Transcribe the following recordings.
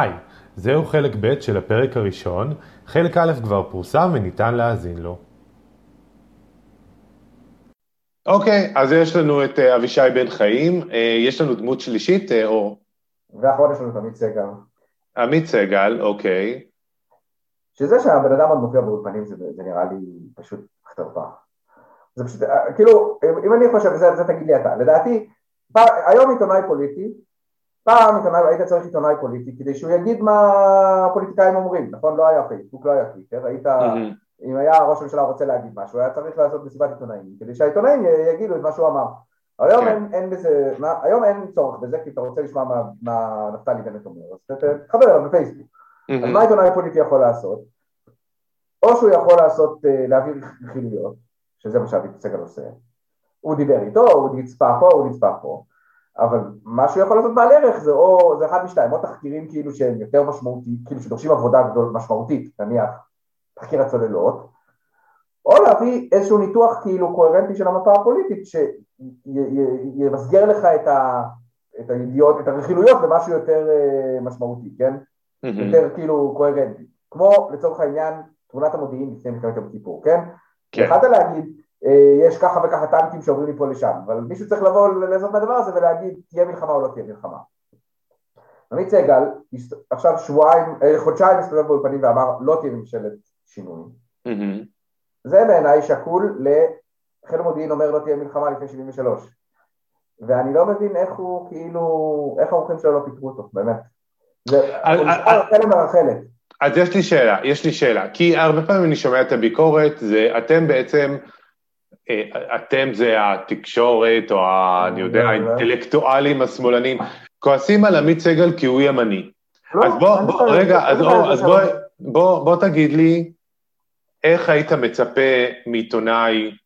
היי, זהו חלק ב' של הפרק הראשון, חלק א' כבר פורסם וניתן להאזין לו. אוקיי, אז יש לנו את אה, אבישי בן חיים, אה, יש לנו דמות שלישית, אה, אור. ואחרון יש לנו את עמית סגל. עמית סגל, אוקיי. שזה שהבן אדם עוד מופיע באולפנים זה, זה נראה לי פשוט חטרפה. זה פשוט, כאילו, אם אני חושב, זה, זה תגיד לי אתה, לדעתי, פעם, היום עיתונאי פוליטי, פעם היית צריך עיתונאי פוליטי כדי שהוא יגיד מה הפוליטיקאים אומרים, נכון? לא היה פייסבוק, לא היה טוויטר, היית. אם היה ראש הממשלה רוצה להגיד משהו, היה צריך לעשות מסיבת עיתונאים, כדי שהעיתונאים יגידו את מה שהוא אמר. היום כן. אין, אין בזה, מה, היום אין צורך בזה, כי אתה רוצה לשמוע מה, מה נפתלי בנט אומר, אז תחבר אליו בפייסבוק. אז מה עיתונאי פוליטי יכול לעשות? או שהוא יכול לעשות, אה, להעביר רכילויות, שזה מה שאביב סגל עושה, הוא דיבר איתו, הוא נצפה פה, הוא נצפה פה, אבל מה שהוא יכול לעשות בעל ערך זה או, זה אחד משתיים, או תחקירים כאילו שהם יותר משמעותיים, כאילו שדורשים עבודה גדול משמעותית, נניח תחקיר הצוללות, או להביא איזשהו ניתוח כאילו קוהרנטי של המפה הפוליטית שימסגר לך את, ה, את הידיעות, את הרכילויות למשהו יותר אה, משמעותי, כן? Mm-hmm. יותר כאילו קוהרנטי. כמו לצורך העניין תמונת המודיעין לפני מלחמת יום כיפור, כן? כן. יכולת להגיד יש ככה וככה טנקים שעוברים מפה לשם, אבל מישהו צריך לבוא לעזוב מהדבר הזה ולהגיד תהיה מלחמה או לא תהיה מלחמה. עמית סגל עכשיו שבועיים, אה, חודשיים הסתובב באולפנים ואמר לא תהיה ממשלת שינוי. Mm-hmm. זה בעיניי שקול לחיל המודיעין אומר לא תהיה מלחמה לפני 73. ואני לא מבין איך הוא כאילו, איך האורחים שלו לא פיטרו אותו, באמת. זה חלם מרחלת. אז יש לי שאלה, יש לי שאלה, כי הרבה פעמים אני שומע את הביקורת, זה אתם בעצם אה, אתם זה התקשורת, או ה, אני יודע, האינטלקטואלים השמאלנים, כועסים על עמית סגל כי הוא ימני. לא, אז בוא, בוא רגע, אז, אז בוא, תגיד לי, איך היית מצפה מעיתונאי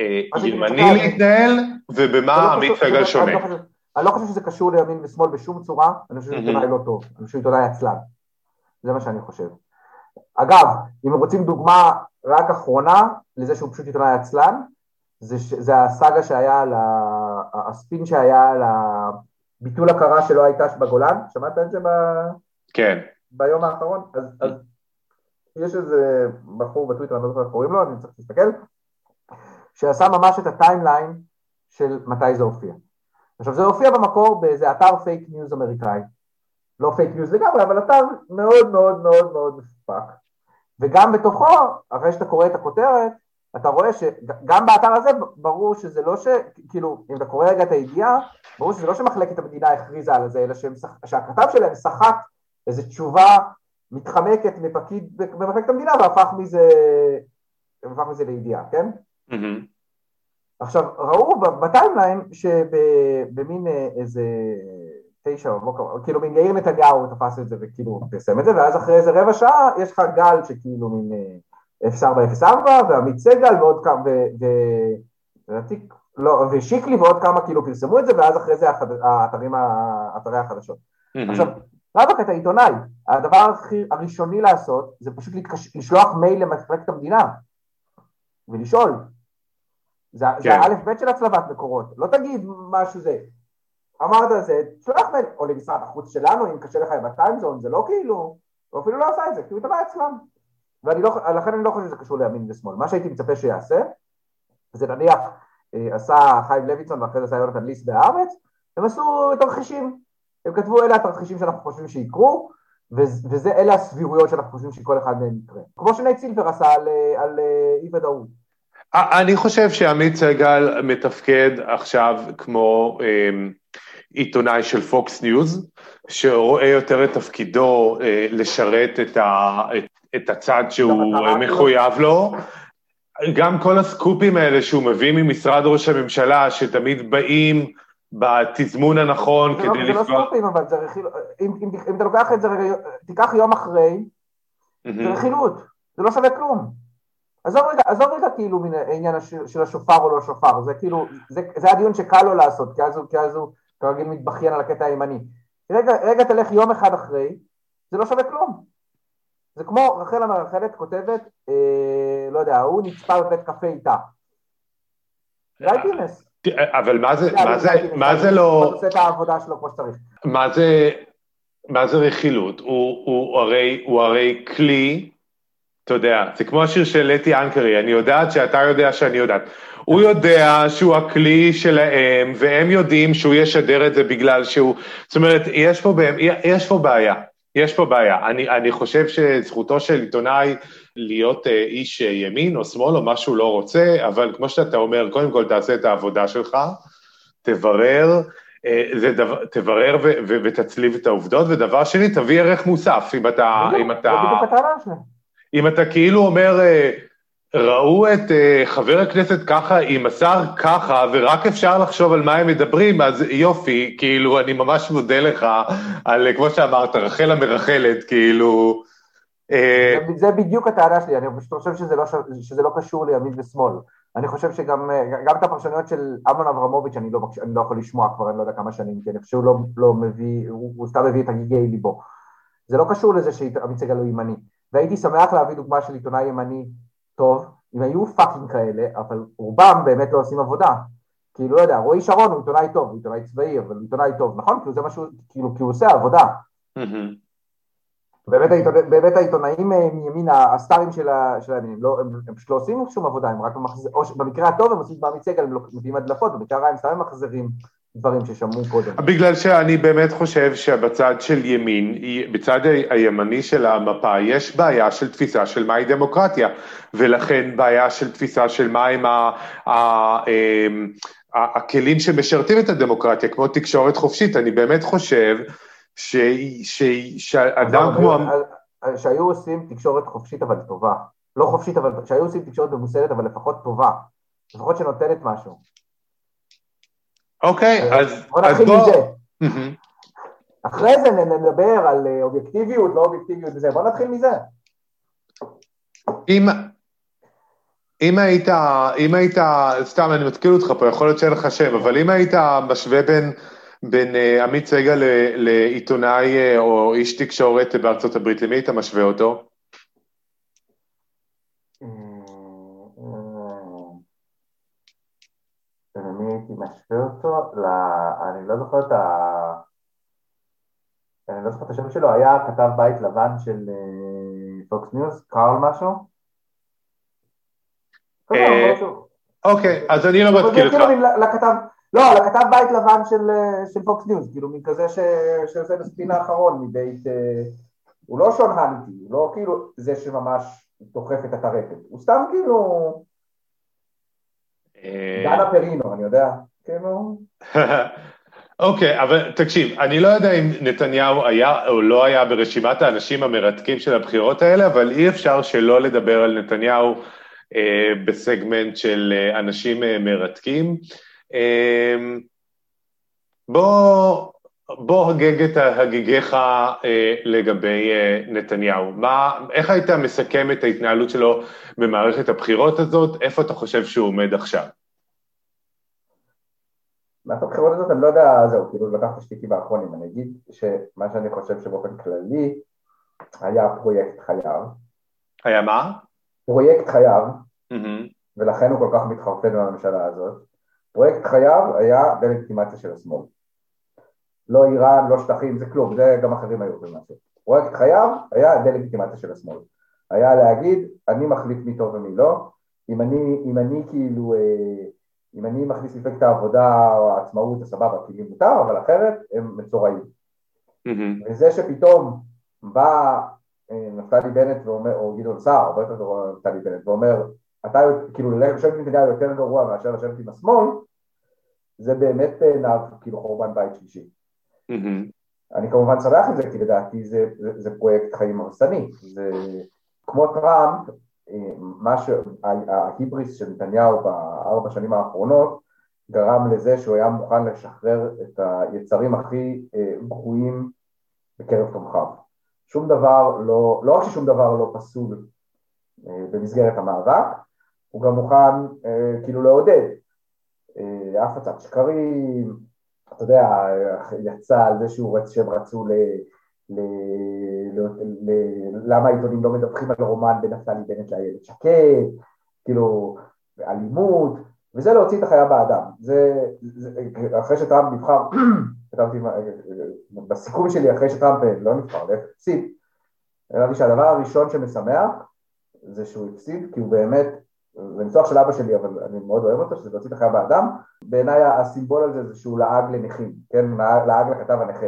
אה, ימני להתנהל, ובמה לא עמית סגל שונה? אני לא חושב שזה קשור לימין ושמאל בשום צורה, אני חושב שזה עיתונאי לא טוב, אני חושב שעיתונאי עצלן, זה מה שאני חושב. אגב, אם רוצים דוגמה רק אחרונה לזה שהוא פשוט עיתונאי עצלן, זה, זה הסאגה שהיה על ה... הספין שהיה על הביטול הכרה שלא הייתה בגולן, שמעת את זה ב... כן. ביום האחרון? אז, אז יש איזה בחור בטוויטר, אני לא זוכר איך קוראים לו, אני צריך להסתכל, שעשה ממש את ה timeline של מתי זה הופיע. עכשיו זה הופיע במקור באיזה אתר פייק ניוז אמריקאי, לא פייק ניוז לגמרי, אבל אתר מאוד מאוד מאוד מאוד מפוקפק, וגם בתוכו, אחרי שאתה קורא את הכותרת, אתה רואה שגם באתר הזה ברור שזה לא ש... כאילו, אם אתה קורא רגע את הידיעה, ברור שזה לא שמחלקת המדינה הכריזה על זה, אלא שהכתב שלהם סחט איזו תשובה מתחמקת מפקיד במחלקת המדינה והפך מזה, והפך מזה לידיעה, כן? Mm-hmm. עכשיו, ראו בטיימליין שבמין אה, איזה תשע בבוקר, כאילו מין יאיר נתניהו תפס את זה וכאילו פרסם את זה, ואז אחרי איזה רבע שעה יש לך גל שכאילו מין 0404 אה, ועמית סגל ועוד כמה, ולדעתי, לא, ושיקלי ועוד כמה כאילו פרסמו את זה, ואז אחרי זה האתרים, אתרי החדשות. עכשיו, רבק אתה עיתונאי, הדבר הראשוני לעשות זה פשוט לשלוח מייל למחלקת המדינה ולשאול. זה כן. האלף בית של הצלבת מקורות, לא תגיד משהו זה. אמרת זה, שלח מייל, או למשרד החוץ שלנו, אם קשה לך עם הטיימזון, זה לא כאילו, הוא אפילו לא עשה את זה, כי הוא התאבע אצלם. ולכן אני לא חושב שזה קשור לימין ושמאל. מה שהייתי מצפה שיעשה, זה נניח אה, עשה חיים לויצון ואחרי זה עשה יונתן ליס בהארץ, הם עשו תרחישים. הם כתבו אלה התרחישים שאנחנו חושבים שיקרו, וזה אלה הסבירויות שאנחנו חושבים שכל אחד מהם יקרה. כמו שנייט סילבר עשה על, אה, על אה, אי ודאות. אני חושב שעמית סגל מתפקד עכשיו כמו עיתונאי של פוקס ניוז, שרואה יותר את תפקידו אה, לשרת את, ה, את, את הצד שהוא מחויב לו. גם כל הסקופים האלה שהוא מביא ממשרד ראש הממשלה, שתמיד באים בתזמון הנכון כדי לפגוע... זה לא סקופים, אבל זה רכילות, אם אתה לוקח את זה, תיקח יום אחרי, זה רכילות, זה לא שווה כלום. עזוב רגע, עזוב רגע כאילו מן העניין של השופר או לא שופר, זה כאילו, זה, זה הדיון שקל לו לעשות, כי אז הוא, כי אז הוא כרגיל מתבכיין על הקטע הימני. רגע, רגע תלך יום אחד אחרי, זה לא שווה כלום. זה כמו רחל המרחלת כותבת, אה, לא יודע, הוא נצפה בבית קפה איתה. גיא פינס. אבל מה זה, מה זה, מה זה לא... הוא עושה את העבודה שלו כמו שצריך. מה זה מה זה רכילות? הוא, הוא, הרי, הוא הרי כלי, אתה יודע, זה כמו השיר של לטי אנקרי, אני יודעת שאתה יודע שאני יודעת. הוא יודע שהוא הכלי שלהם, והם יודעים שהוא ישדר את זה בגלל שהוא... זאת אומרת, יש פה, יש פה בעיה. יש פה בעיה. אני, אני חושב שזכותו של עיתונאי להיות אה, איש ימין או שמאל או מה שהוא לא רוצה, אבל כמו שאתה אומר, קודם כל תעשה את העבודה שלך, תברר, אה, זה דבר, תברר ו, ו, ותצליב את העובדות, ודבר שני, תביא ערך מוסף, אם אתה... אם אתה, אם אתה כאילו אומר, אה, ראו את uh, חבר הכנסת ככה עם השר ככה, ורק אפשר לחשוב על מה הם מדברים, אז יופי, כאילו, אני ממש מודה לך על, כמו שאמרת, רחל המרחלת, כאילו... אה, זה בדיוק הטענה שלי, אני פשוט חושב שזה לא, שזה לא קשור לימין ושמאל. אני חושב שגם גם את הפרשנויות של אמנון אברמוביץ' אני לא, אני לא יכול לשמוע כבר, אני לא יודע כמה שנים, כי אני חושב שהוא לא, לא מביא, הוא, הוא סתם מביא את הגיגי ליבו. זה לא קשור לזה שעמית סגל הוא ימני. והייתי שמח להביא דוגמה של עיתונאי ימני טוב, אם היו fucking כאלה, אבל רובם באמת לא עושים עבודה. כאילו, לא יודע, רועי שרון הוא עיתונאי טוב, הוא עיתונאי צבאי, אבל הוא עיתונאי טוב, נכון? כאילו זה משהו, כאילו, כי הוא עושה עבודה. באמת, העיתונא, באמת העיתונאים אה, מימין, הסטארים של הימין, לא, הם, הם פשוט לא עושים שום עבודה, הם רק מחזרים, או במקרה הטוב הם עושים בעמית סגל, הם לא, מביאים הדלפות, במקרה הרע הם סתם מחזרים דברים ששמעו קודם. בגלל שאני באמת חושב שבצד של ימין, בצד הימני של המפה, יש בעיה של תפיסה של מהי דמוקרטיה, ולכן בעיה של תפיסה של מהם אמ, הכלים שמשרתים את הדמוקרטיה, כמו תקשורת חופשית. אני באמת חושב שאדם כמו... שהיו עושים תקשורת חופשית אבל טובה. לא חופשית, אבל שהיו עושים תקשורת ממוסדת, אבל לפחות טובה. לפחות שנותנת משהו. אוקיי, אז בוא... אחרי זה נדבר על אה, אובייקטיביות, לא אובייקטיביות וזה, בוא נתחיל מזה. אם, אם היית, אם היית, סתם אני מתקיל אותך פה, יכול להיות שאין לך שם, אבל אם היית משווה בין, בין uh, עמית סגל לעיתונאי uh, או איש תקשורת בארצות הברית, למי היית משווה אותו? הייתי משווה אותו? ל... אני לא זוכר את ה... אני לא זוכר את השם שלו, היה כתב בית לבן של פוקס ניוז, קארל משהו? אה, אוקיי, אז אני לא מתקיל אותך. לא, לכתב בית לבן של פוקס ניוז, כאילו מכזה שעושה בספין האחרון מבית... אה, הוא לא שון הנטי, הוא לא כאילו זה שממש דוחף את הטרפת, הוא סתם כאילו... אה, דנה פרינו, אני יודע, כאילו... אוקיי, אבל תקשיב, אני לא יודע אם נתניהו היה או לא היה ברשימת האנשים המרתקים של הבחירות האלה, אבל אי אפשר שלא לדבר על נתניהו אה, בסגמנט של אה, אנשים אה, מרתקים. בוא, בוא הגג את הגיגיך לגבי נתניהו. מה, איך היית מסכם את ההתנהלות שלו במערכת הבחירות הזאת? איפה אתה חושב שהוא עומד עכשיו? מערכת הבחירות הזאת, אני לא יודע, זהו, כאילו לקחת שתיקי באחרונים, אני אגיד שמה שאני חושב שבאופן כללי היה פרויקט חייו. היה מה? פרויקט חייו, mm-hmm. ולכן הוא כל כך מתחרפן בממשלה הזאת, פרויקט חייו היה דה-לגיטימציה של השמאל. לא איראן, לא שטחים, זה כלום, זה גם אחרים היו יכולים לעשות. פרויקט חייו היה דה-לגיטימציה של השמאל. היה להגיד, אני מחליט מי טוב ומי לא, אם אני, אם אני כאילו, אה, אם אני מכניס מפלגת העבודה או העצמאות, זה סבבה, כי מותר, אבל אחרת הם מצורעים. Mm-hmm. וזה שפתאום בא אה, נפתלי בנט ואומר, או גדעון סער, הרבה יותר גרוע נפתלי בנט, ואומר, אתה כאילו לשבת עם נתניהו יותר גרוע מאשר לשבת עם השמאל, זה באמת אה, כאילו חורבן בית שלישי. אני כמובן שמח עם זה, כי לדעתי זה, זה, זה פרויקט חיים הרסני. זה כמו טראמפ, אה, מה שההיבריס של נתניהו בארבע שנים האחרונות גרם לזה שהוא היה מוכן לשחרר את היצרים הכי גרועים בקרב תומכיו. שום דבר לא, לא רק ששום דבר לא פסול אה, במסגרת המאבק, הוא גם מוכן אה, כאילו לעודד אה, הפצת שקרים, אתה יודע, יצא על זה שהוא רצ, שהם רצו ל... ל, ל, ל, למה העיתונים לא מדווחים על רומן בין נפתלי בנט לאיילת שקד, כאילו, אלימות, וזה להוציא את החיה באדם. זה, זה אחרי שטראמפ נבחר כתבתי בסיכום שלי אחרי שטראמפ לא נבחר, הפסיד, אמרתי שהדבר הראשון שמשמח זה שהוא הפסיד כי הוא באמת, זה ניסוח של אבא שלי אבל אני מאוד אוהב אותו, שזה להוציא את החיה באדם, בעיניי הסימבול הזה זה שהוא לעג לנכים, כן, לעג לכתב הנכה,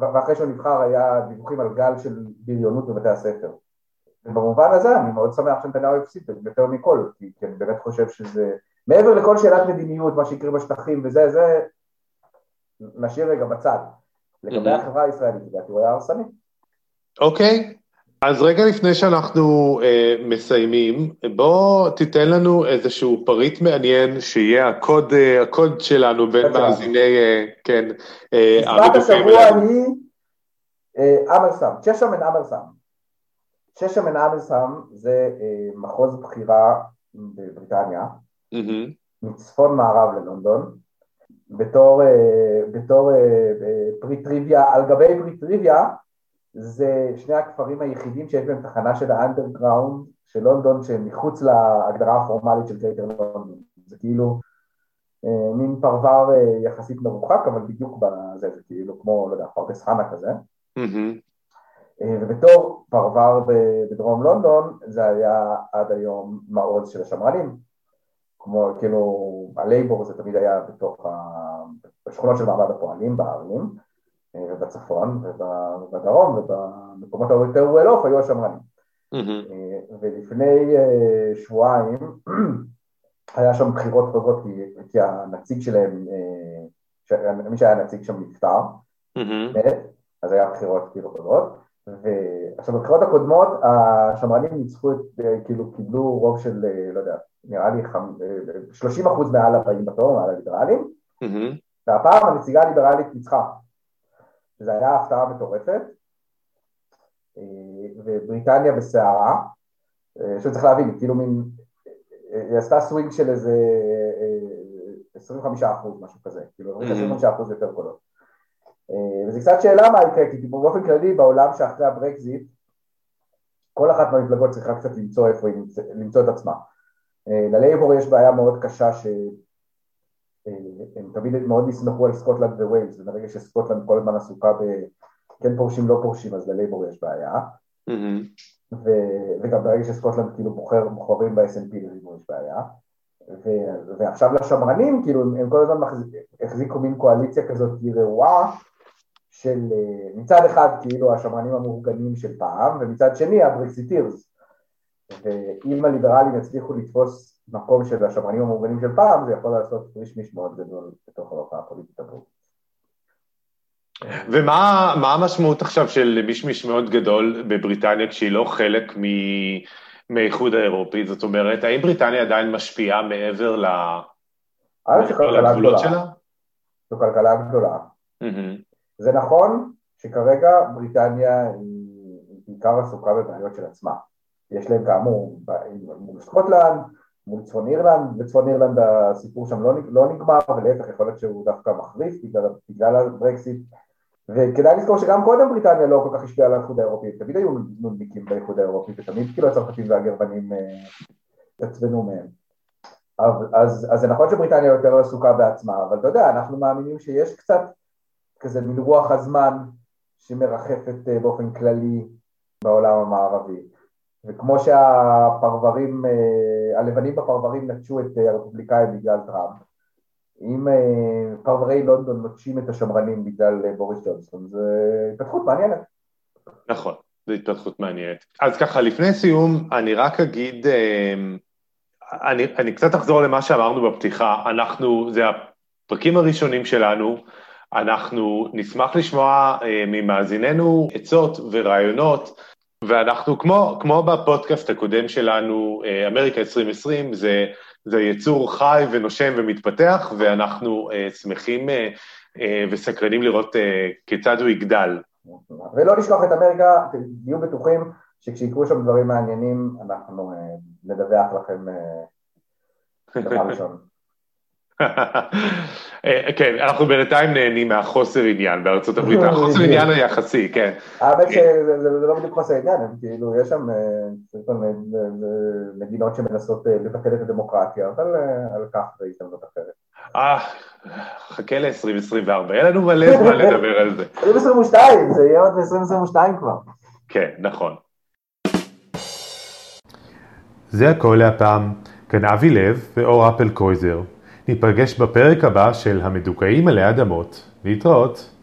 ואחרי שהוא נבחר היה דיווחים על גל של בריונות בבתי הספר. ובמובן הזה אני מאוד שמח שנתניהו הפסיד יותר מכל, כי אני באמת חושב שזה, מעבר לכל שאלת מדיניות, מה שיקרה בשטחים וזה, זה נשאיר רגע בצד. לגבי החברה הישראלית, לדעתי הוא היה הרסני. אוקיי, אז רגע לפני שאנחנו אה, מסיימים, בוא תיתן לנו איזשהו פריט מעניין שיהיה הקוד, אה, הקוד שלנו בין מאזיני, אה, כן, אה, המשפט השבוע היא אה, Amersham, Chesham and Amersham. Chesham and Amersham זה אה, מחוז בחירה בבריטניה, mm-hmm. מצפון מערב ללונדון, בתור, אה, בתור אה, free trivia, על גבי free trivia, זה שני הכפרים היחידים שיש בהם תחנה של ה underground של לונדון שהם מחוץ להגדרה הפורמלית של Greater London. זה כאילו אה, מין פרבר אה, יחסית מרוחק, אבל בדיוק בזה, זה כאילו כמו, לא יודע, פרדס חנה כזה. Mm-hmm. אה, ובתור פרבר בדרום לונדון, זה היה עד היום מעוז של השמרנים. כמו, כאילו, הלייבור זה תמיד היה בתוך השכונות של מעמד הפועלים בערים. ובצפון ובדרום ובמקומות היותר וול היו השמרנים. Mm-hmm. ולפני אה, שבועיים היה שם בחירות חוזרות כי, הנציג שלהם, אה, מי שהיה נציג שם נפטר. אז היה בחירות כאילו חוזרות. ועכשיו בבחירות הקודמות השמרנים ניצחו, את, אה, כאילו קיבלו רוב של, לא יודע, נראה לי 30 אחוז מעל הבאים בתור, מעל הליברלים. והפעם הנציגה הליברלית ניצחה. זו הייתה הפתעה מטורפת, אה, ובריטניה בסערה, אה, שצריך להבין, כאילו מין, אה, היא עשתה סווינג של איזה 25 אחוז, משהו כזה, כאילו 25 אחוז יותר קולות. וזו קצת שאלה מה יקרה, כי באופן כללי בעולם שאחרי הברקזיט, כל אחת מהמפלגות צריכה קצת למצוא איפה היא למצוא את עצמה. ללייבור יש בעיה מאוד קשה ש... הם תמיד מאוד נסמכו על סקוטלנד וויילס, וברגע שסקוטלנד כל הזמן עסוקה ב... כן פורשים, לא פורשים, אז ללייבור יש בעיה. Mm-hmm. ו- וגם ברגע שסקוטלנד כאילו בוחר, בוחרים ב-SNP ללייבור יש בעיה. ו- ועכשיו לשמרנים, כאילו הם, הם כל הזמן מחזיק, החזיקו מין קואליציה כזאת רעועה של מצד אחד כאילו השמרנים המאורגנים של פעם, ומצד שני הברקסיטירס. ואם הליברלים יצליחו לתפוס מקום של השמרנים המאורגנים של פעם, זה יכול לעשות מישמיש מאוד גדול בתוך המפה הפוליטית הבריטית. ומה המשמעות עכשיו של מישמיש מאוד גדול בבריטניה כשהיא לא חלק מ... מהאיחוד האירופי? זאת אומרת, האם בריטניה עדיין משפיעה מעבר ל... לגבולות שלה? זו כלכלה גדולה. Mm-hmm. זה נכון שכרגע בריטניה היא בעיקר עסוקה בבעיות של עצמה. יש להם כאמור מול סקוטלנד, מול צפון אירלנד, בצפון אירלנד הסיפור שם לא, לא נגמר, ולהפך יכול להיות שהוא דווקא מחריף בגלל, בגלל הברקסיט, וכדאי לזכור שגם קודם בריטניה לא כל כך השפיעה על האיחוד האירופי, תמיד היו נודניקים באיחוד האירופי, ותמיד כאילו הצרפתים והגרמנים התעצבנו מהם. אז, אז זה נכון שבריטניה יותר עסוקה בעצמה, אבל אתה יודע, אנחנו מאמינים שיש קצת כזה מין רוח הזמן שמרחפת אה, באופן כללי בעולם המערבי. וכמו שהפרברים, אה, הלבנים בפרברים נטשו את אה, הרפובליקאים בגלל טראמפ, אם אה, פרברי לונדון נוטשים את השמרנים בגלל בוריס ג'ונסון, זו התפתחות מעניינת. נכון, זו התפתחות מעניינת. אז ככה, לפני סיום, אני רק אגיד, אני, אני קצת אחזור למה שאמרנו בפתיחה, אנחנו, זה הפרקים הראשונים שלנו, אנחנו נשמח לשמוע ממאזיננו עצות ורעיונות ואנחנו כמו, כמו בפודקאסט הקודם שלנו, אה, אמריקה 2020, זה, זה יצור חי ונושם ומתפתח, ואנחנו uh, שמחים uh, uh, וסקרנים לראות uh, כיצד הוא יגדל. ולא לשכוח את אמריקה, תהיו בטוחים שכשיקרו שם דברים מעניינים, אנחנו uh, נדווח לכם uh, דבר ראשון. אה, כן, אנחנו בינתיים נהנים מהחוסר עניין בארצות הברית, החוסר עניין היחסי, כן. האמת שזה לא בדיוק חוסר עניין, כאילו, יש שם אה, מדינות שמנסות אה, לבטל את הדמוקרטיה, אבל על כך זה הזדמנות אחרת. אה, חכה ל-2024, יהיה לנו מלא זמן לדבר על זה. 2022, זה יהיה עוד ב-2022 כבר. כן, נכון. זה הכל להפעם. כאן אבי לב ואור אפל קרויזר. ניפגש בפרק הבא של המדוכאים עלי אדמות. להתראות.